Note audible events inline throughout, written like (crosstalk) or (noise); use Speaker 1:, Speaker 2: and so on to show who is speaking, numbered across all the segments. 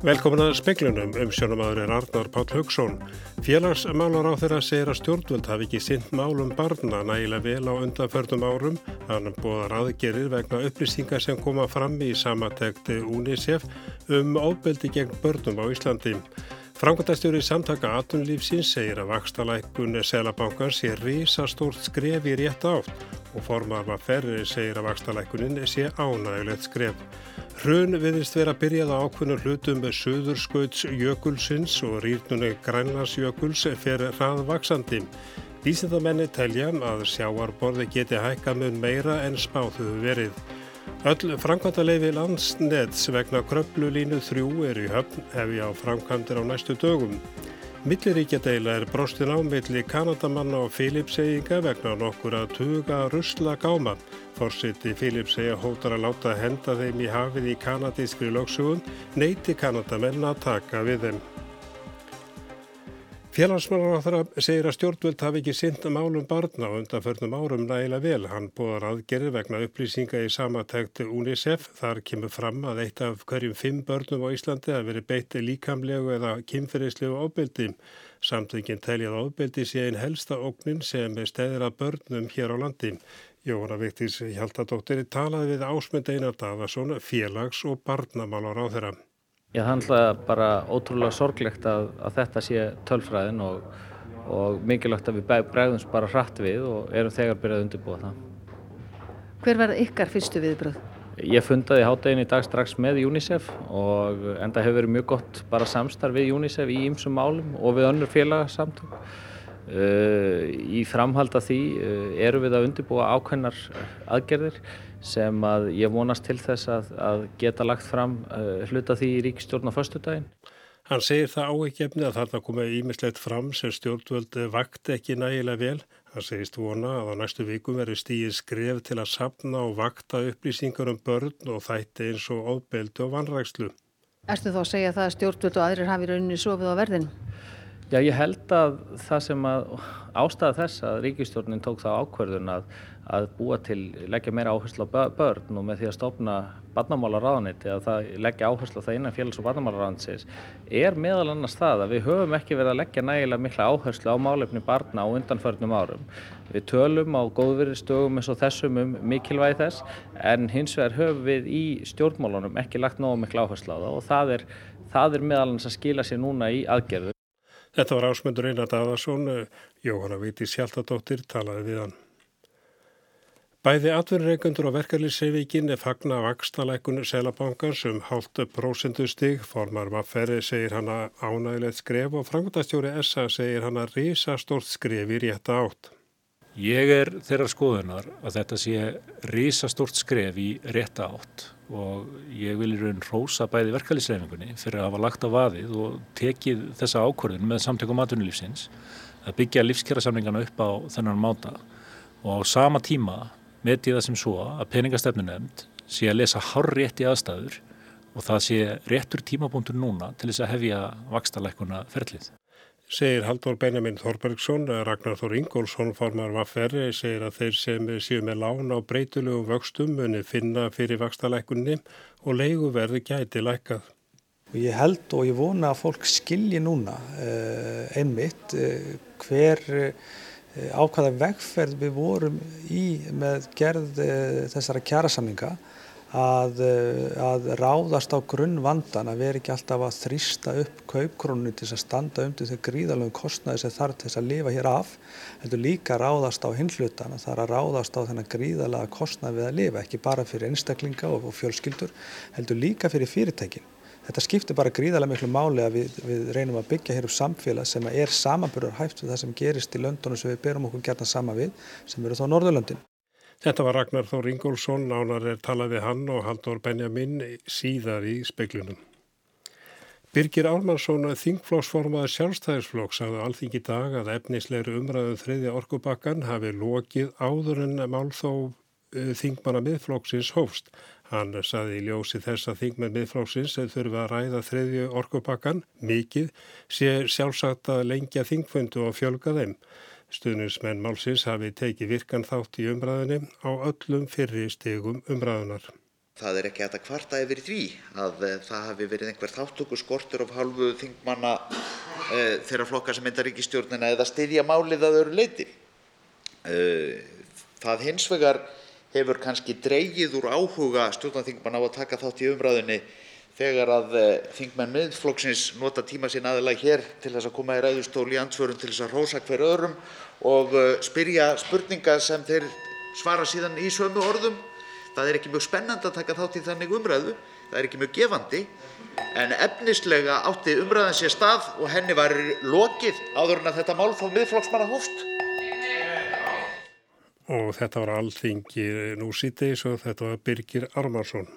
Speaker 1: Velkomin að speklunum um sjónumadur er Arnar Páll Haugsson. Félagsmálar á þeirra segir að stjórnvöld hafi ekki sint málum barna nægilega vel á undanförnum árum. Þannig bóðar aðgerir vegna upplýsingar sem koma fram í samatekti UNICEF um óbeldi gegn börnum á Íslandi. Framkvæmtastjóri samtaka atunlífsins segir að vakstalækun selabankans sé risastórt skref í rétt átt og formar maður ferri segir að vakstalækunin sé ánægulegt skref. Hrun viðist vera að byrjaða ákveðnur hlutum með söðurskauts jökulsins og rýrnunni grænlarsjökuls fer hraðvaksandi. Vísindamenni telja að sjáarborði geti hækka mun meira en spáðuðu verið. Öll framkvæmdaleifi landsneds vegna kröplulínu þrjú er í höfn hefi á framkvæmdir á næstu dögum. Milliríkjadeila er brostin á milli Kanadamanna og Filipseyinga vegna nokkur að tuga rusla gáma. Fórsiti Filipseyja hótar að láta henda þeim í hafið í kanadískri lögsugun, neyti Kanadamenn að taka við þeim. Félagsmálar segir að stjórnvöld hafi ekki synd málum barna á undanförnum árum nægilega vel. Hann búðar aðgerið vegna upplýsinga í samatæktu UNICEF. Þar kemur fram að eitt af hverjum fimm börnum á Íslandi hafi verið beiti líkamlegu eða kynferðislegu ábyldi. Samtöngin teljað ábyldi sé einn helsta ógnin sem er stæðir að börnum hér á landi. Jóhanna Viktis Hjaltadóttir talaði við ásmund Einar Dafarsson félags- og barnamálar á þeirra.
Speaker 2: Er alltaf bara ótrúlega sorglegt að, að þetta sé tölfræðin og, og mikilvægt að við bregðum bara hratt við og erum þegar byrjað að undirbúa það.
Speaker 3: Hver verða ykkar fyrstu viðbröð?
Speaker 2: Ég fundaði háttegin í dag strax með UNICEF og enda hefur verið mjög gott bara samstarf við UNICEF í ýmsum málum og við önnur félagsamtök. Uh, í framhald af því uh, erum við að undirbúa ákveðnar aðgerðir sem að ég vonast til þess að, að geta lagt fram uh, hluta því í ríkistjórn á förstudaginn.
Speaker 1: Hann segir það áeikefni að þarna komið ímislegt fram sem stjórnvöld vakt ekki nægilega vel. Hann segist vona að á næstu vikum verður stíið skref til að sapna og vakta upplýsingar um börn og þætti eins og óbeldu og vanrækslu.
Speaker 3: Erstu þá að segja það að stjórnvöld og aðrir hafi rauninni sofið á verðin?
Speaker 2: Já, ég held að það sem að ástæða þess að ríkistjórnin tók það ákverðun að, að búa til, leggja meira áherslu á börn og með því að stopna barnamálaráðaniti að það leggja áherslu á það innan félags- og barnamálaráðanisins er meðal annars það að við höfum ekki verið að leggja nægilega mikla áherslu á málefni barna á undanförnum árum. Við tölum á góðverðistögum eins og þessum um mikilvægi þess en hins vegar höfum við í stjórnmálunum ekki lagt nógu mikla áherslu á það og það er, það er meðal annars að skila sér núna í aðgerðu.
Speaker 1: Þetta var ásmundur Einar Daðarsson, Jóhanna Víti Sjáltadóttir talaði við hann. Bæði atverðreikundur og verkefliðseyvíkin er fagna vakstalækun Selabankans um hálft prósendustig. Formar Mafferi segir hana ánægilegt skref og frangotastjóri SA segir hana risastórt skref í rétta átt.
Speaker 4: Ég er þeirra skoðunar að þetta sé risastórt skref í rétta átt og ég vil í raun rosa bæði verkefliðsreifingunni fyrir að hafa lagt á vaðið og tekið þessa ákvörðun með samtökum aðtunulífsins að byggja lífskjærasamlingana upp á þennan máta og á sama tíma met ég það sem svo að peningastefnu nefnd sé að lesa hár rétt í aðstæður og það sé réttur tímapunktur núna til þess að hefja vakstalækuna ferlið.
Speaker 1: Segir Haldur Benjamin Þorbergsson, Ragnar Þór Ingólfsson formar Vafferi, segir að þeir sem séu með lán á breytulegu vöxtum muni finna fyrir vakstalækunni og leiguverði gæti lækað.
Speaker 5: Ég held og ég vona að fólk skilji núna uh, einmitt uh, hver uh, ákvaða vegferð við vorum í með gerð þessara kjærasamninga að, að ráðast á grunn vandan að vera ekki alltaf að þrýsta upp kaupkrónu til að standa um til þegar gríðalögum kostnaði sem þarf til að lifa hér af heldur líka ráðast á hinflutan að það er að ráðast á þennan gríðalega kostnaði við að lifa ekki bara fyrir einstaklinga og, og fjölskyldur heldur líka fyrir fyrirtækin Þetta skiptir bara gríðarlega miklu máli að við, við reynum að byggja hér upp samfélag sem er samanburðar hægt við það sem gerist í löndunum sem við berum okkur gerna sama við sem eru þá Norðurlöndin.
Speaker 1: Þetta var Ragnar Þór Ingólfsson, nánar er talað við hann og Haldur Benjamin síðar í speiklunum. Birgir Álmarsson, þingflóksformaður sjálfstæðisflóks, sagði alþingi dag að efnisleiri umræðum um þriðja orkubakkan hafi lokið áður en málþó uh, þingmanna miðflóksins hófst. Hann saði í ljósi þess að þingmenn miðflóksins þurfa að ræða þriðju orkubakkan mikið sé sjálfsagt að lengja þingfundu og fjölga þeim. Stuðnismenn málsins hafi tekið virkan þátt í umræðinni á öllum fyrri stegum umræðunar.
Speaker 6: það er ekki hægt að kvarta yfir því að eh, það hafi verið einhver þáttöku skortur af hálfu þingmanna e, þeirra flokka sem myndar ríkistjórnina eða styðja málið að öru leiti. E, það hins vegar hefur kannski dreigið úr áhuga stjórnarþingmanna á að taka þátt í umræðinni þegar að þingmenn miðflokksins nota tíma sín aðalega hér til þess að koma í ræðustól í andsvörum til þess að hrósa hver öðrum og spyrja spurninga sem þeir svara síðan í sömu orðum það er ekki mjög spennandi að taka þátt í þannig umræðu, það er ekki mjög gefandi, en efnislega átti umræðan sér stað og henni var lokið áður en að þetta mál fóð miðflokksmanna hófst.
Speaker 1: Og þetta var allþingi nú síðdeis og þetta var Birgir Armarsson.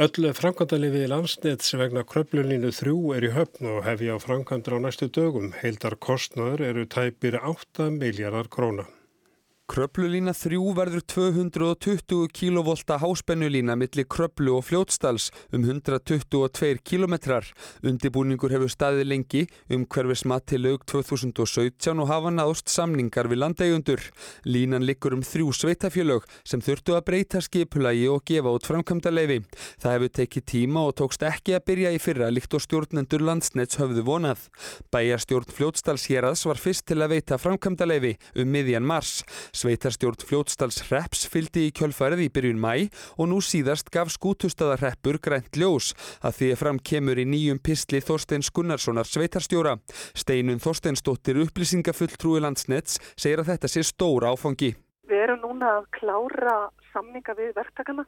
Speaker 1: Öllu framkvæmdalifið í landsnett vegna kröplunlínu þrjú er í höfn og hefja á framkvæmdur á næstu dögum. Heildar kostnaður eru tæpir 8 miljardar króna.
Speaker 7: Kröplulína 3 verður 220 kV háspennulína millir Kröplu og Fljótsdals um 122 km. Undibúningur hefur staðið lengi um hverfis mati lög 2017 og hafa náðst samningar við landeigundur. Línan likur um þrjú sveitafjölög sem þurftu að breyta skipulagi og gefa út framkvæmda leifi. Það hefur tekið tíma og tókst ekki að byrja í fyrra líkt og stjórnendur landsnets höfðu vonað. Bæjarstjórn Fljótsdals hérads var fyrst til að veita framkvæmda leifi um miðjan mars. Sveitarstjórn Fljótsdals Reps fyldi í kjölfarið í byrjun mæ og nú síðast gaf skútustadarreppur grænt ljós að því að fram kemur í nýjum pistli Þorsteins Gunnarssonar sveitarstjóra. Steinun Þorsteinsdóttir upplýsingafulltrúi landsnets segir að þetta sé stóra áfangi.
Speaker 8: Við erum núna að klára samninga við verktakana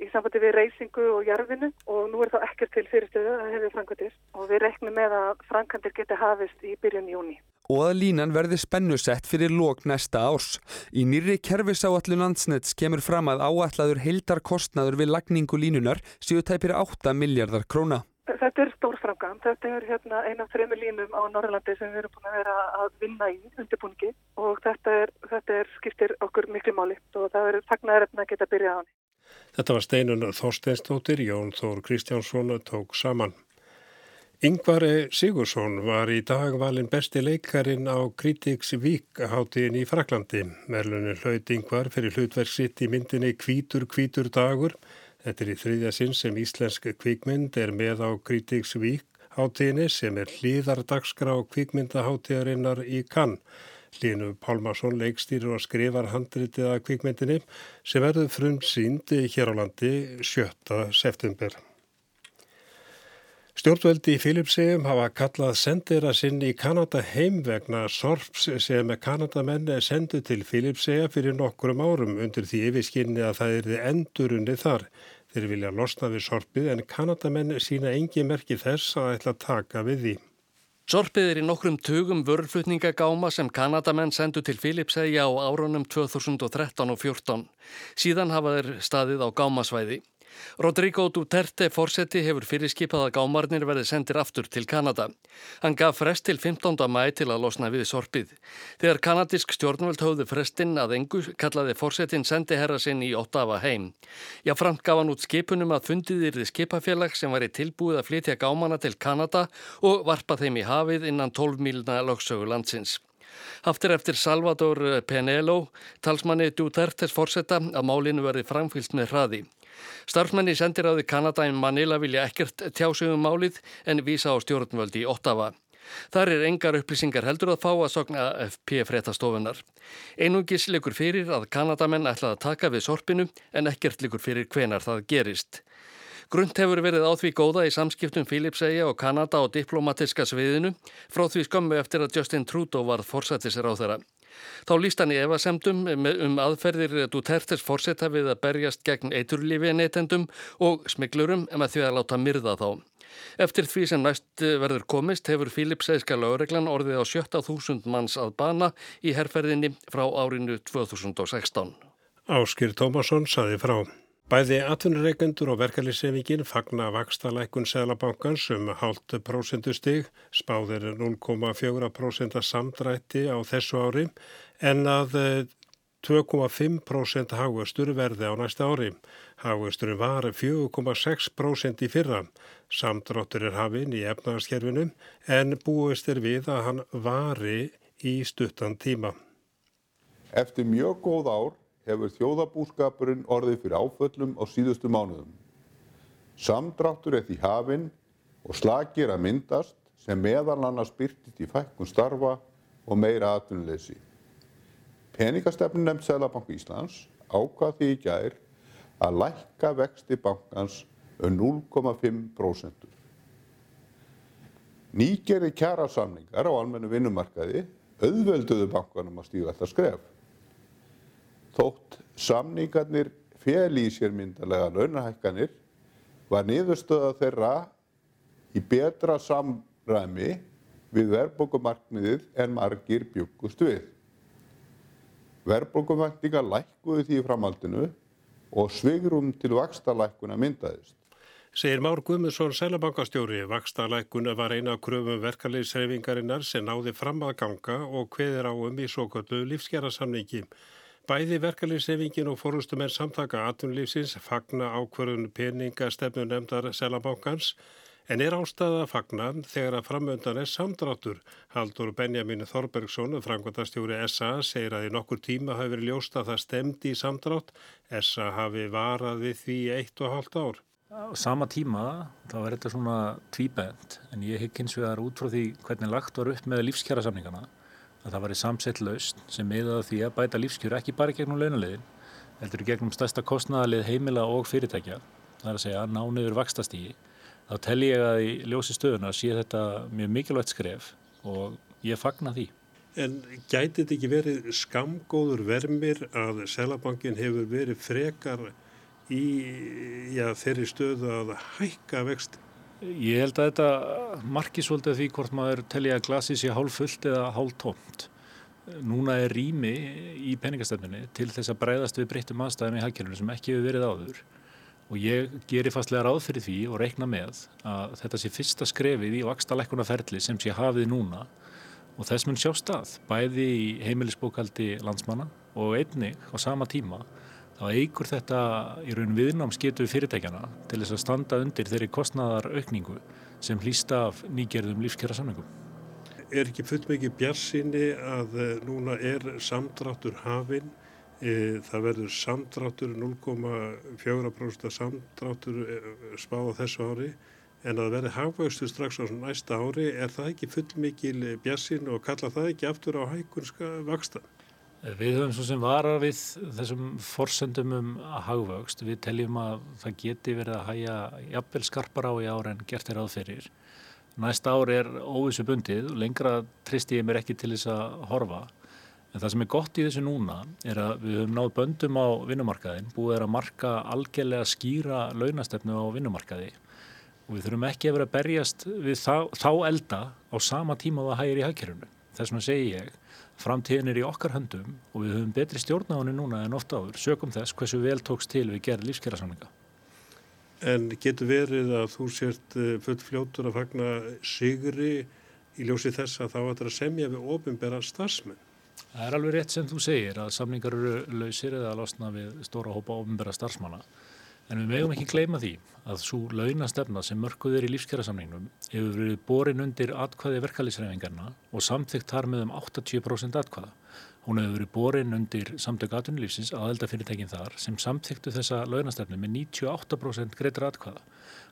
Speaker 8: í sambandi við reysingu og jarfinu og nú er það ekkert til fyrirstöðu að hefði framkvæmdir og við reknum með að framkvæmdir geti hafist í byrjun júni
Speaker 7: og að línan verði spennusett fyrir lók næsta árs. Í nýri kerfisáallun landsnets kemur fram að áallaður heildar kostnaður við lagningu línunar séu tæpir 8 miljardar króna.
Speaker 8: Þetta er stór framgang. Þetta er hérna eina af þrejum línum á Norrlandi sem við erum búin að vera að vinna í undirbúningi og þetta, er, þetta er, skiptir okkur miklu máli og það er fagnæðarefna að geta byrjað á hann.
Speaker 1: Þetta var steinun Þorsteinstóttir, Jón Þór Kristjánsson tók saman. Yngvar Sigursson var í dag valin besti leikarin á Critics Week hátíðin í Fraklandi. Merlunin hlaut Yngvar fyrir hlutverk sitt í myndinni Kvítur Kvítur dagur. Þetta er í þriðja sinn sem íslensk kvikmynd er með á Critics Week hátíðinni sem er hlýðardagskrá kvikmyndaháttíðarinnar í Cannes. Línu Pálmarsson leikstýrir og skrifar handritið að kvikmyndinni sem verður frumsýnd hér á landi 7. september. Stjórnvöldi í Filipsegum hafa kallað sendera sinn í Kanada heim vegna sorps sem Kanadamenn sendu til Filipsega fyrir nokkurum árum undir því yfirskinni að það er endurunni þar. Þeir vilja losna við sorpið en Kanadamenn sína engi merki þess að ætla að taka við því.
Speaker 9: Sorpið er í nokkrum tugum vörflutningagáma sem Kanadamenn sendu til Filipsegja á árunum 2013 og 2014. Síðan hafa þeir staðið á gámasvæði. Rodrigo Duterte fórseti hefur fyrirskipað að gámarnir verði sendir aftur til Kanada. Hann gaf frest til 15. mæ til að losna við sorpið. Þegar kanadisk stjórnvöld höfðu frestinn að engu kallaði fórsetin sendi herra sinn í Ottawa heim. Já, framt gaf hann út skipunum að fundið yrði skipafélag sem væri tilbúið að flytja gámana til Kanada og varpa þeim í hafið innan 12 mílna lögsögu landsins. Haftir eftir Salvador Penelo, talsmanni Dutertes fórseta að málinu verði framfylst með hraði. Starfsmenni sendiráði Kanada en Manila vilja ekkert tjásugum málið en vísa á stjórnvöldi í Ottawa. Þar er engar upplýsingar heldur að fá að sogna FP fréttastofunar. Einungis likur fyrir að Kanadamenn ætlaði að taka við sorpinu en ekkert likur fyrir hvenar það gerist. Grund hefur verið á því góða í samskiptum Filipsæja og Kanada á diplomatiska sviðinu frá því skömmu eftir að Justin Trudeau varð forsættisir á þeirra. Þá líst hann í evasemdum um aðferðir Dutertes fórseta við að berjast gegn eiturlífi neytendum og smiglurum en að því að láta myrða þá. Eftir því sem næst verður komist hefur Filipsæska lögreglan orðið á 17.000 manns að bana í herrferðinni frá árinu 2016.
Speaker 1: Áskir Tómasson saði frá. Bæði atvinnureikendur og verkefliðsefingin fagna vakstalækun Sælabankans um hálft prósentustig, spáðir 0,4% samdrætti á þessu ári en að 2,5% hagvöstur verði á næsta ári. Hagvösturinn var 4,6% í fyrra. Samdráttur er hafinn í efnagaskerfinu en búist er við að hann vari í stuttan tíma.
Speaker 10: Eftir mjög góð ár hefur þjóðabúskapurinn orðið fyrir áföllum á síðustu mánuðum. Samdráttur er því hafinn og slagir að myndast sem meðal annars byrtist í fækkun starfa og meira atvinnuleysi. Peningastefnun nefnd Sælabanku Íslands ákvað því í gær að lækka vexti bankans um 0,5%. Nýgerði kjærasamningar á almennu vinnumarkaði auðvelduðu bankanum að stíða þetta skref. Þótt samningarnir fel í sér myndarlega launahækkanir var niðurstöða þeirra í betra samræmi við verðbókumarkmiðið en margir bjökkust við. Verðbókumvæntingar lækkuðu því framhaldinu og svigrum til vakstalækkuna myndaðist.
Speaker 1: Segir Már Guðmundsson sælabankastjóri, vakstalækkuna var eina af kröfum verkalegisreifingarinnar sem náði fram að ganga og hveðir á um í svo kallu lífsgerðarsamningi. Bæði verkalegisreifingin og fórustumenn samtaka atvinnulífsins fagna ákverðun peningastefnu nefndar sælabankans En er ástæða að fagna þegar að framöndan er samdráttur? Haldur Benjamin Þorbergsson, framkvæmtastjóri SA, segir að í nokkur tíma hafi verið ljóst að það stemdi í samdrátt. SA hafi varað við því eitt og halvt ár.
Speaker 4: Sama tíma þá er þetta svona tvíbend en ég hef kynns við að út frá því hvernig lagt var upp með lífskjara samningana að það var í samsett laust sem miðaði því að bæta lífskjör ekki bara gegnum launulegin heldur gegnum stærsta kostnæðalið heimila og fyrirtækja það er að segja nániður vakstastígi þá tel ég að í ljósi stöðuna sé þetta mjög mikilvægt skref og ég fagna því.
Speaker 1: En gæti þetta ekki verið skamgóður vermir að Selabankin hefur verið frekar í já, þeirri stöðu að hækka vext?
Speaker 4: Ég held að þetta markið svolítið því hvort maður telja að glasi sé hálf fullt eða hálf tómt. Núna er rými í peningastefnunni til þess að breyðast við breyttum aðstæðum í hagkjörnum sem ekki hefur verið áður og ég gerir fastlega ráð fyrir því og reikna með að þetta sé fyrsta skrefið í vaksta lekkunarferli sem sé hafið núna og þess mun sjá stað bæði í heimilisbókaldi landsmanna og einnig á sama tíma þá eigur þetta í raun viðnám sketu fyrirtækjana til þess að standa undir þeirri kostnæðar aukningu sem hlýsta af nýgerðum lífskjara samningum.
Speaker 1: Er ekki fullt mikið bjarsinni að eh, núna er samdráttur hafinn E, það verður samdráttur 0,4% samdráttur e, spáð á þessu ári en að verði hafvöxtu strax á næsta ári er það ekki fullmikil bjassin og kalla það ekki aftur á hækunska vaksta?
Speaker 4: Við höfum svo sem varar við þessum forsendum um hagvöxt. Við teljum að það geti verið að hæja jafnvel skarpar á í ára en gert er aðferir. Næsta ári er óvissu bundið og lengra tristi ég mér ekki til þess að horfa. En það sem er gott í þessu núna er að við höfum náð böndum á vinnumarkaðin, búið er að marka algjörlega skýra launastefnu á vinnumarkaði og við þurfum ekki að vera að berjast við þá, þá elda á sama tíma það hægir í hagkerfunu. Þess vegna segi ég, framtíðin er í okkar höndum og við höfum betri stjórnáðinu núna en ofta áður, sögum þess hversu vel tókst til við gerð lífskjærasamlinga.
Speaker 1: En getur verið að þú sért eh, full fljótur að fagna sigri í ljósi þess að þá ættir að semja við ofinbæra starfsmenn?
Speaker 4: Það er alveg rétt sem þú segir að samlingar eru lausir eða losna við stóra hópa ofinbæra starfsmanna. En við megum ekki gleyma því að svo launastefna sem mörguð er í lífskjærasamningnum hefur verið borin undir atkvæði verkalýsreifingarna og samþygt þar með um 80% atkvæða. Hún hefur verið borin undir samtök atunlífsins aðeldafyrirtækin þar sem samþygtu þessa launastefnu með 98% greitur atkvæða.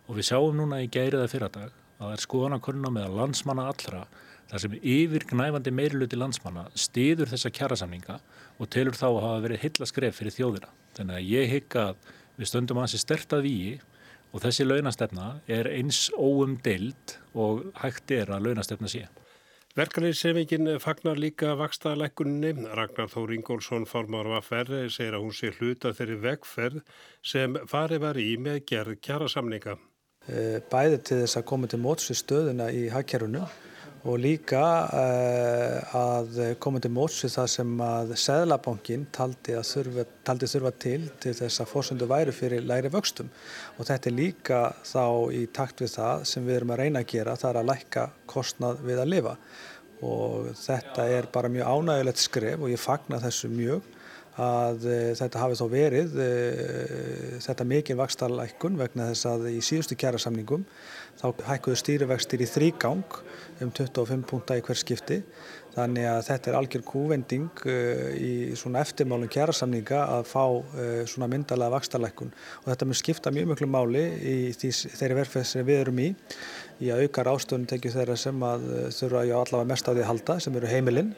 Speaker 4: Og við sjáum núna í gæriða fyrradag að það er skoðanakonuna með að landsmanna allra þar sem yfir gnæfandi meiriluti landsmanna stiður þessa kjærasamninga og telur þá að hafa verið heilla skref fyrir þjóðina. Þannig að ég hygg að við stöndum að þessi stertað víi og þessi launastefna er eins óumdeild og hægt er að launastefna sé.
Speaker 1: Verkanleysefingin fagnar líka vakstaðalækkunni. Ragnar Þór Ingólfsson formar á AFR segir að hún sé hluta þeirri vegferð sem farið var í með gerð kjærasamninga.
Speaker 5: Eh, bæði til þess að koma til mótsu stöðuna í hagkerunum og líka uh, að koma til mótsi það sem að Sæðlabankin taldi, taldi þurfa til til þess að fórsöndu væri fyrir læri vöxtum. Og þetta er líka þá í takt við það sem við erum að reyna að gera það er að lækka kostnað við að lifa. Og þetta er bara mjög ánægilegt skref og ég fagna þessu mjög að e, þetta hafi þá verið e, þetta mikið vakstarlækkun vegna þess að í síðustu kjærasamningum þá hækkuðu stýrivextir í þrýgang um 25 punta í hver skipti. Þannig að þetta er algjör kúvending uh, í svona eftirmálum kjærasamninga að fá uh, svona myndalega vakstarleikun og þetta mun skipta mjög mjög máli í því, þeirri verfið sem við erum í í að auka rástöðun tekið þeirra sem að uh, þurfa já allavega mest á því að halda sem eru heimilinn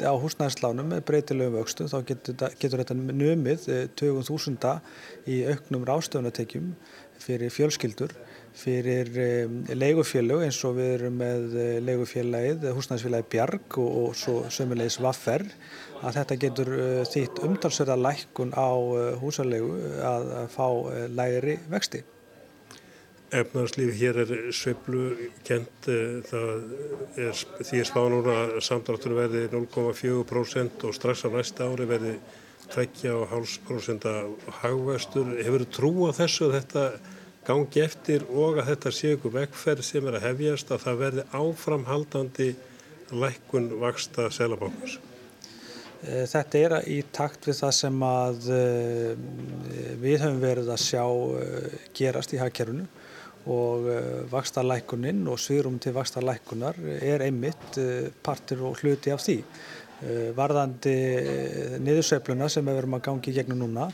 Speaker 5: á húsnæðislánum með breytilegum vöxtum þá getur, getur þetta numið 20.000 í auknum rástöðunatekjum fyrir fjölskyldur fyrir leigufélög eins og við erum með eh, leigufélagið, húsnæðisfélagið Bjarg og, og svo sömulegis Vaffer að þetta getur eh, þýtt umtalsverða lækkun á eh, húsalegu að fá lægri vexti.
Speaker 1: Efnarslífi hér er sveiblu kent, er því að spá núna samdráttunum verði 0,4% og strax á næsta ári verði 2,5% hagvestur. Hefur þú trú á þessu að þetta gangi eftir og að þetta sé ykkur vegferð sem er að hefjast að það verði áframhaldandi lækkun vaksta selabankars?
Speaker 5: Eh, þetta er í takt við það sem að eh, við höfum verið að sjá eh, gerast í hagkerfunu og vaksta lækuninn og svirum til vaksta lækunar er einmitt partur og hluti af því. Varðandi niðursveifluna sem við verum að gangi í gegnum núna,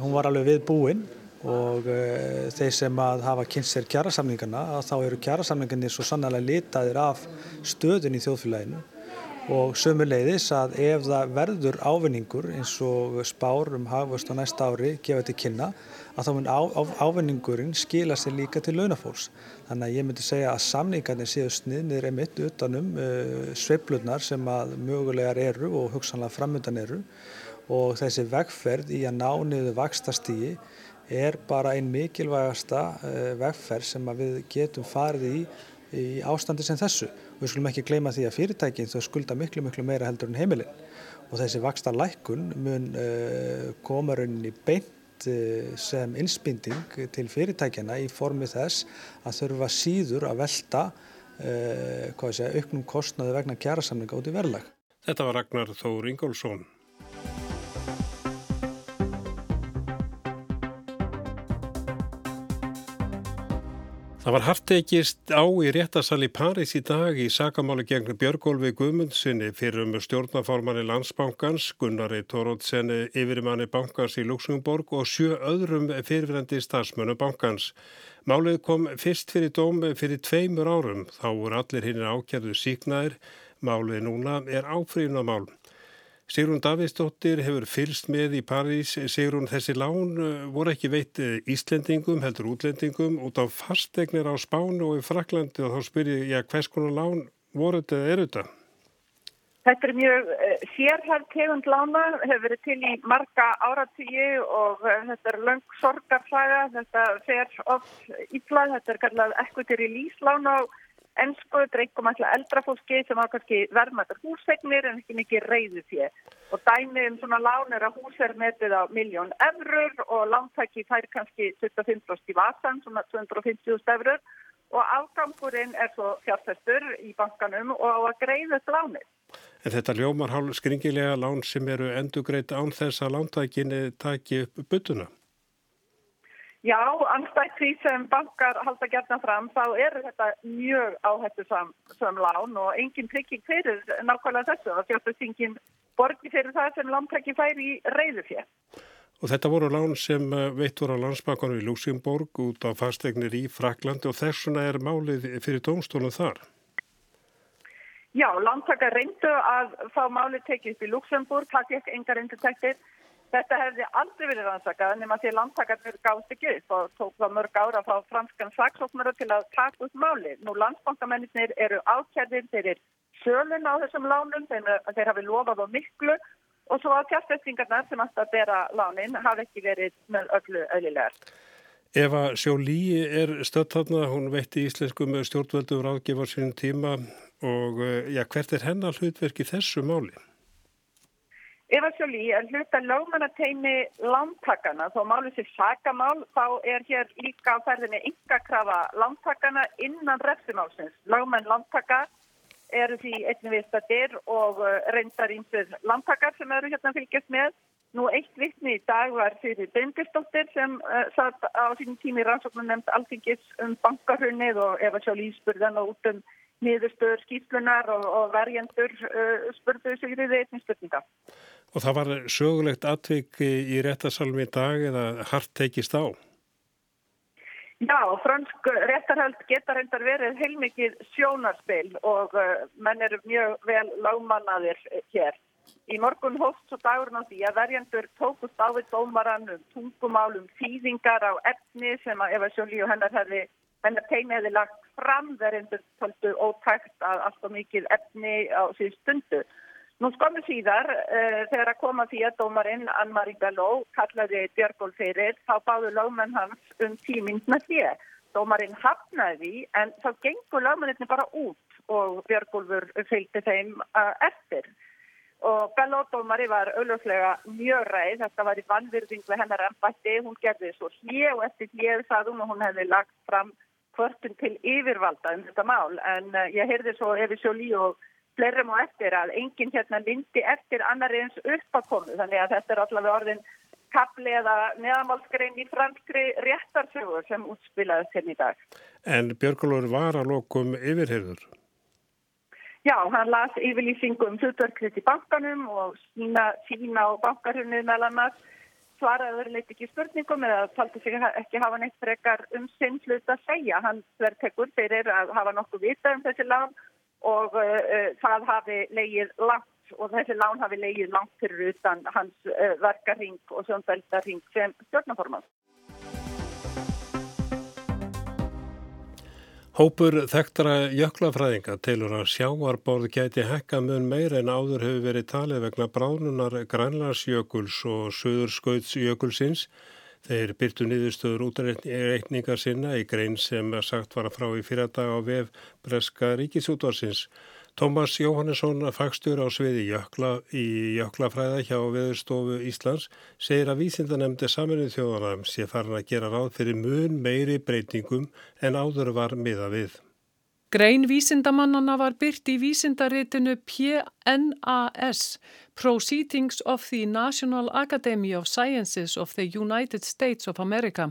Speaker 5: hún var alveg við búinn og uh, þeir sem að hafa kynst sér kjærasamlingarna að þá eru kjærasamlingarnir svo sannlega litaðir af stöðun í þjóðfélaginu og sömuleiðis að ef það verður ávinningur eins og spár um hafust á næsta ári gefa til kynna að þá mun á, á, ávinningurinn skila sér líka til launafólks. Þannig að ég myndi segja að samningarnir séu sniðnir emitt utanum uh, sveiflunar sem að mögulegar eru og hugsanlega framöndan eru og þessi vegferð í að ná niður vakstastígi er bara einn mikilvægasta eh, vegferð sem við getum farið í í ástandi sem þessu. Við skulum ekki gleyma því að fyrirtækinn þau skulda miklu miklu meira heldur en heimilinn og þessi vaksta lækkun mun uh, koma rauninni beint uh, sem innspýnding til fyrirtækjana í formi þess að þurfa síður að velta uh, segja, auknum kostnaði vegna kjærasamninga út í verðlag.
Speaker 1: Þetta var Ragnar Þór Ingólfsson. Það var hartekist á í réttasal í Paris í dag í sakamáli gegn Björgólfi Guðmundssoni fyrir um stjórnaformanni landsbankans, Gunnari Tórótsenni yfirmanni bankans í Luxemburg og sjö öðrum fyrirverandi stafsmönu bankans. Málið kom fyrst fyrir dóm fyrir tveimur árum, þá voru allir hinn ákjæðu síknaðir, málið núna er áfrýnamál. Sigrun Davidsdóttir hefur fylst með í París. Sigrun, þessi lán uh, voru ekki veit uh, Íslendingum, heldur útlendingum, út á fastegnir á Spánu og í Fraklandi og þá spyrir ég að hvers konar lán voru þetta eða eru þetta?
Speaker 11: Þetta er mjög uh, sérhæft tegund lána, hefur verið til í marga áratíu og þetta er löng sorgarflaga, þetta fer oft ítlað, þetta er kallað ekkutir í líslána og ennsku, drengum alltaf eldra fólki sem var kannski verðmættar hússegnir en ekki mikið reyðu fér. Og dæmi um svona lán er að hús er metið á miljón eurur og lántæki fær kannski 25% í vasan, svona 250.000 eurur og afgangurinn er svo fjárfæstur í bankanum og á að greiða þetta lánið.
Speaker 1: En þetta ljómar skringilega lán sem eru endugreitt án þess að lántækinni taki upp byttuna?
Speaker 11: Já, anstætt því sem bankar halda gerna fram þá eru þetta mjög áhættu sam lán og engin trygging fyrir nákvæmlega þessu og þjóttustingin borgi fyrir það sem lántæki fær í reyðu fér.
Speaker 1: Og þetta voru lán sem eh, veitt voru á landsbankunum í Luxemburg út á fastegnir í Fraklandi og þessuna er málið fyrir dómstónu þar?
Speaker 11: Já, lántækar reyndu að fá málið tekið upp í Luxemburg, það gekk engar reyndutektir Þetta hefði aldrei verið rannsakað nema því landtakarnir gáðst ekki upp og tók það mörg ára að fá franskan saksóknara til að taka út máli. Nú landsbankamennir eru ákjærðir, þeir eru sölun á þessum lánum, þeir, þeir hafi lofað á miklu og svo að kjærstestingarnar sem alltaf bera lánin hafi ekki verið með öllu öðlilegar.
Speaker 1: Eva Sjóli er stödd þarna, hún veitti íslenskum stjórnvöldum ráðgifar sínum tíma og eh, ja, hvert er hennar hlutverk í þessu máli?
Speaker 11: Eva Sjóli er hluta lögmannateimi lántakana, þó málið sér sakamál, þá er hér líka á ferðinni yngakrafa lántakana innan refsimálsins. Lögmann lántaka eru því einnig viðstættir og uh, reyndar ímsið lántakar sem eru hérna fylgjast með. Nú eitt vittni í dag var fyrir Bendistóttir sem uh, satt á sínum tími rannsóknum nefnd alþingis um bankarunnið og Eva Sjóli spurðan og út um niðurstöður skýslunar og, og verjendur uh, spurðu sig í einnig spurninga.
Speaker 1: Og það var sögulegt atvik í réttasalmi í dag eða hart tekist á?
Speaker 11: Já, fransk réttarhald geta reyndar verið heilmikið sjónarspil og uh, menn eru mjög vel lágmannaðir hér. Í morgun hóst svo dagurinn á því að verjandur tókust á við dómaran um tungumálum þýðingar á efni sem að Eva Sjóli og hennar hefði, hennar teimi hefði lagt fram verjandur tóltu ótækt að alltaf mikið efni á síðan stundu. Nú skomur síðar uh, þegar að koma því að dómarinn Ann-Marie Belló kallaði Björgól fyrir þá báðu lögmenn hans um tíminn með því. Dómarinn hafnaði en þá gengur lögmenninni bara út og Björgólfur fylgdi þeim uh, eftir. Og Belló dómari var auðvitað mjög ræð, þetta var í vannvirðing við hennar ennbætti, hún gerði svo hlið og eftir hlið saðum og hún hefði lagt fram kvörtun til yfirvalda um þetta mál. En uh, ég heyrði svo Efi Sjóli og flerum og eftir að enginn hérna myndi eftir annar eins uppakomu þannig að þetta er allavega orðin kapli eða neðamálskrein í franskri réttarsögur sem útspilaðist hérna í dag.
Speaker 1: En Björgólur var að lokum yfirherður?
Speaker 11: Já, hann las yfirlýsingu um hlutverklitt í bankanum og sína, sína á bankarhunni meðal annars svaraði verið ekki spurningum eða taldi sig ekki hafa neitt frekar um sinn hlut að segja. Hann verðtekur fyrir að hafa nokkuð vita um þessi lán og uh, það hafi leigið langt og þessi lán hafi leigið langt fyrir utan hans uh, verkarring og sjónbeldarring sem stjórnaformans.
Speaker 1: Hópur þekktara jöklafræðinga telur að sjáarborð gæti hekka mun meir en áður hefur verið talið vegna bránunar grænlarsjökuls og söðurskautsjökulsins. Þeir byrtu niðurstöður útreikningar sinna í grein sem sagt var að frá í fyrardag á vef Breska ríkisútvarsins. Tómas Jóhannesson, fagstur á sviði jökla í jöklafræða hjá Veðurstofu Íslands, segir að vísindanemndi saminuð þjóðanam sé farin að gera ráð fyrir mun meiri breytingum en áður var miða við.
Speaker 12: Grein vísindamannana var byrt í vísindaritinu PNAS, Proceedings of the National Academy of Sciences of the United States of America.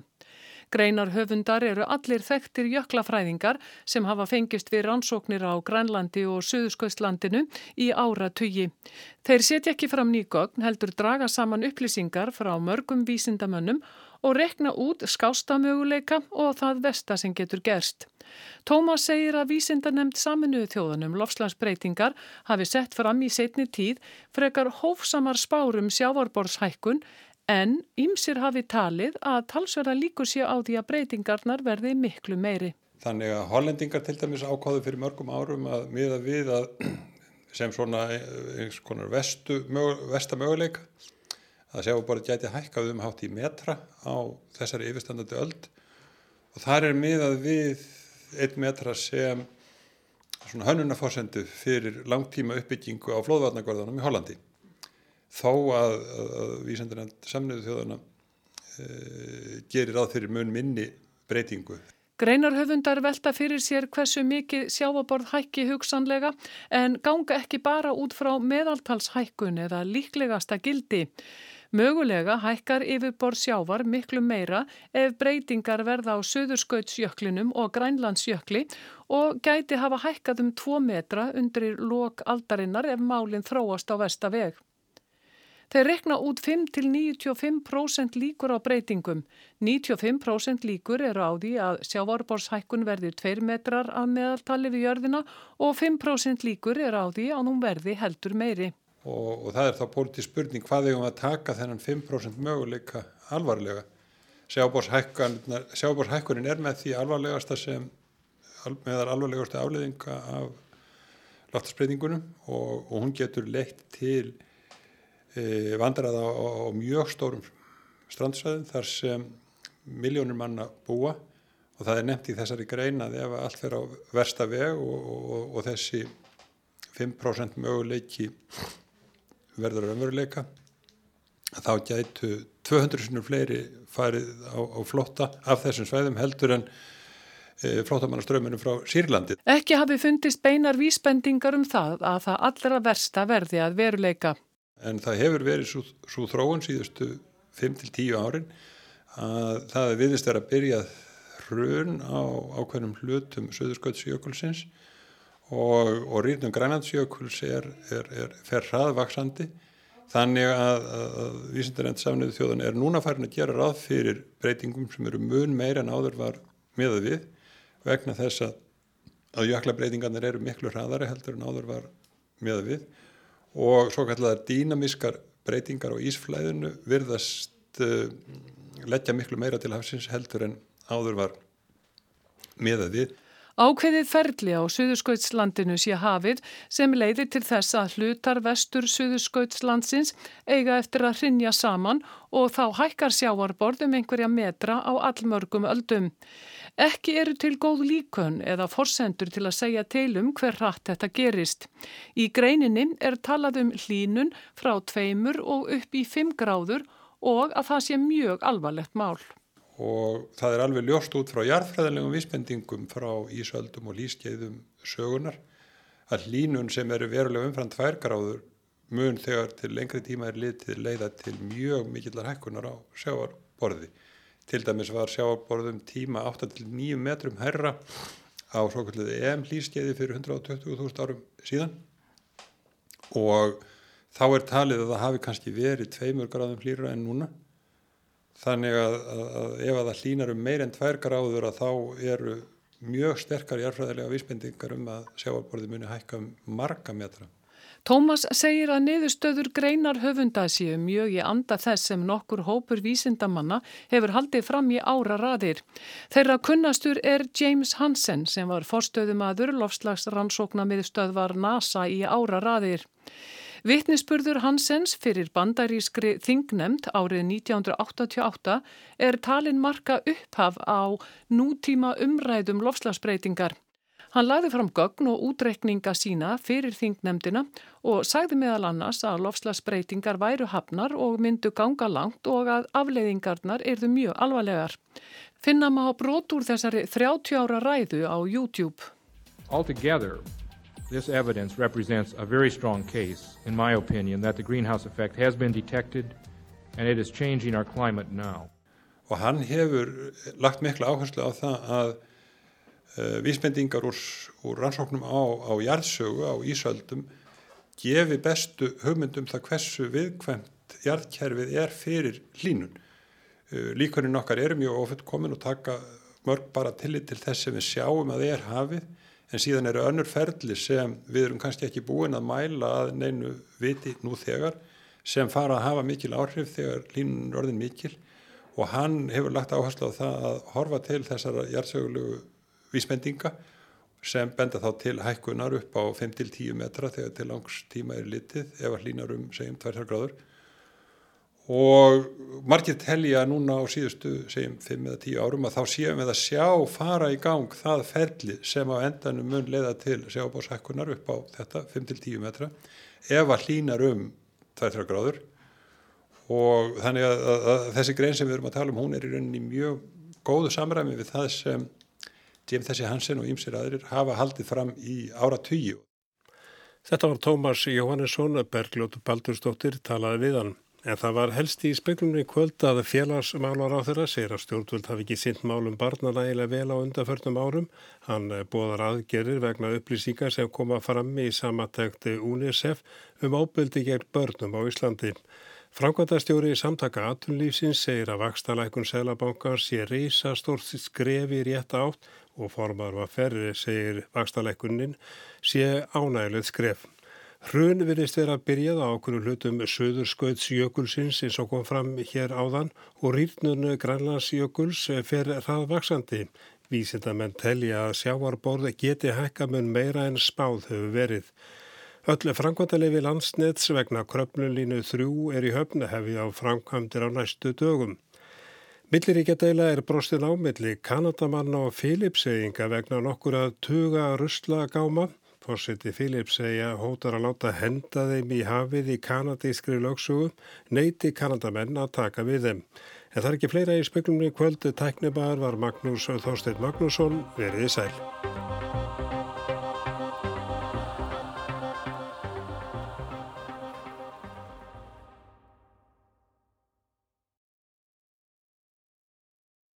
Speaker 12: Greinar höfundar eru allir þekktir jöklafræðingar sem hafa fengist við rannsóknir á Grænlandi og Suðuskostlandinu í ára tugi. Þeir setja ekki fram nýgögn heldur draga saman upplýsingar frá mörgum vísindamönnum og rekna út skástamöguleika og það vesta sem getur gerst. Tómas segir að vísindanemnd saminuðu þjóðanum lofslagsbreytingar hafi sett fram í setni tíð frekar hófsamar spárum sjávarborðshækkun en ýmsir hafi talið að talsverða líkur sé á því að breytingarnar verði miklu meiri.
Speaker 13: Þannig að hollendingar til dæmis ákváðu fyrir mörgum árum að miða við að (clears throat) sem svona vestu, vesta möguleika að sjá bara gæti hækkað um hátt í metra á þessari yfirstandandi öld og þar er miðað við einn metra sem svona hönnunarforsendu fyrir langtíma uppbyggingu á flóðvarnagörðunum í Hollandi þó að, að vísendur samniðu þjóðana e, gerir að fyrir mun minni breytingu.
Speaker 12: Greinarhöfundar velta fyrir sér hversu mikið sjáaborð hækki hugsanlega en ganga ekki bara út frá meðaltalshækkun eða líklegasta gildi. Mögulega hækkar yfirborð sjávar miklu meira ef breytingar verða á söðurskautsjöklinum og grænlandsjökli og gæti hafa hækkað um 2 metra undir lok aldarinnar ef málinn þróast á vestaveg. Þeir rekna út 5-95% líkur á breytingum. 95% líkur eru á því að sjávarborshækkun verði 2 metrar að meðaltali við jörðina og 5% líkur eru á því að hún verði heldur meiri.
Speaker 13: Og, og það er þá pólitísk spurning hvað eigum að taka þennan 5% möguleika alvarlega. Sjávarborshækkunin er með því alvarlegasta sem meðal alvarlegasta afleðinga af loftasbreytingunum og, og hún getur leitt til e, vandraða á, á mjög stórum strandsvæðum þar sem miljónir manna búa og það er nefnt í þessari grein að ef allt fer á versta veg og, og, og þessi 5% möguleiki verður ömveruleika þá gætu 200 sinur fleiri farið á, á flotta af þessum svæðum heldur en e, flottamannaströmminu frá Sýrlandi.
Speaker 12: Ekki hafi fundist beinar vísbendingar um það að það allra versta verði að veruleika
Speaker 13: en það hefur verið svo, svo þróun síðustu 5-10 árin að það viðist verið að byrja hrun á ákveðnum hlutum Suðursköldsjökulsins og, og rýrnum grænlandsjökuls er, er, er fer hraðvaksandi þannig að, að vísindarend samniðu þjóðan er núna farin að gera ráð fyrir breytingum sem eru mun meira en áður var miða við vegna þess að, að jökla breytingarnir eru miklu hraðari heldur en áður var miða við. Og svo kallar dýnamískar breytingar á ísflæðinu virðast uh, leggja miklu meira til hafsins heldur en áður var miða við
Speaker 12: Ákveðið ferli á Suðurskautslandinu sé hafið sem leiðir til þess að hlutar vestur Suðurskautslandsins eiga eftir að hrinja saman og þá hækkar sjáarborðum einhverja metra á allmörgum öldum. Ekki eru til góð líkön eða forsendur til að segja til um hver hratt þetta gerist. Í greininni er talað um hlínun frá tveimur og upp í fimm gráður og að það sé mjög alvarlegt mál
Speaker 13: og það er alveg ljóst út frá jarðfræðilegum vísbendingum frá ísöldum og lískeiðum sögunar að hlínun sem eru verulega umfram tværgráður mun þegar til lengri tíma er litið leiða til mjög mikillar hækkunar á sjáarborði. Til dæmis var sjáarborðum tíma 8-9 metrum herra á svo kallið EM lískeiði fyrir 120.000 árum síðan og þá er talið að það hafi kannski verið tveimur gráðum hlýra en núna Þannig að, að, að ef að það hlýnar um meir en tvær gráður að þá eru mjög sterkar jarfræðilega vísbendingar um að sjáarborði muni hækka um marga metra.
Speaker 12: Tómas segir að niðurstöður greinar höfunda séu mjög í anda þess sem nokkur hópur vísindamanna hefur haldið fram í ára raðir. Þeirra kunnastur er James Hansen sem var forstöðumadur lofslagsrannsókna miðstöðvar NASA í ára raðir. Vittnisspurður Hansens fyrir bandarískri þingnemnd árið 1988 er talin marka upphaf á nútíma umræðum lofslagsbreytingar. Hann lagði fram gögn og útreikninga sína fyrir þingnemdina og sagði meðal annars að lofslagsbreytingar væru hafnar og myndu ganga langt og að afleiðingarnar erðu mjög alvarlegar. Finna maður brot úr þessari 30 ára ræðu á YouTube.
Speaker 14: Altogether This evidence represents a very strong case, in my opinion, that the greenhouse effect has been detected and it is changing our climate now.
Speaker 13: Og hann hefur lagt mikla áherslu á það að uh, vísbendingar úr, úr rannsóknum á, á jarðsögu, á Ísöldum, gefi bestu hugmyndum það hversu viðkvæmt jarðkerfið er fyrir hlínun. Uh, Líkuninn okkar eru mjög ofutt komin og taka mörg bara tillit til þess sem við sjáum að er hafið en síðan eru önnur ferli sem við erum kannski ekki búin að mæla að neinu viti nú þegar sem fara að hafa mikil áhrif þegar línun er orðin mikil. Og hann hefur lagt áherslu á það að horfa til þessara hjartsögulegu vísbendinga sem benda þá til hækkunar upp á 5-10 metra þegar til langs tíma er litið ef að hlínar um segjum 2 gráður og margir telja núna á síðustu segjum 5 eða 10 árum að þá séum við að sjá fara í gang það ferli sem á endanum mun leiða til sjábáshækkunar upp á þetta 5-10 metra ef að hlínar um 2-3 gráður og þannig að, að, að þessi grein sem við erum að tala um hún er í rauninni mjög góðu samræmi við það sem Jim Þessi Hansen og ýmsir aðrir hafa haldið fram í ára tugi.
Speaker 1: Þetta var Tómas Jóhannesson, Bergljótu Baldurstóttir, talaði við hann. En það var helst í speklunni kvöld að félagsmálar á þeirra segir að stjórnvöld hafi ekki sint málum barna nægilega vel á undanförnum árum. Hann bóðar aðgerir vegna upplýsingar sem koma fram í samatækti UNICEF um ábyldi gegn börnum á Íslandi. Frankværtastjóri í samtaka atunlýfsins segir að vakstalækun Sælabankar sé reysa stórt skrefi rétt átt og formar var ferri, segir vakstalækunin, sé ánægilegt skref. Hrun virðist vera að byrjað á okkur hlutum söðurskautsjökulsins eins og kom fram hér áðan og rýrnunu grænlandsjökuls fer hraðvaksandi. Vísindamenn telja að sjáarborð geti hækkamun meira en spáð hefur verið. Öll framkvæmdalegi landsnets vegna kröpnulínu þrjú er í höfna hefi á framkvæmdir á næstu dögum. Milliríkjadeila er brostin ámilli Kanadamanna og Filipseyinga vegna nokkur að tuga russlagáma Fórseti Filips segja hótar að láta henda þeim í hafið í kanadískri lögsugu, neyti kanadamenn að taka við þeim. En það er ekki fleira í speklumni kvöldu tæknibar var Magnús Þorstein Magnússon verið í sæl.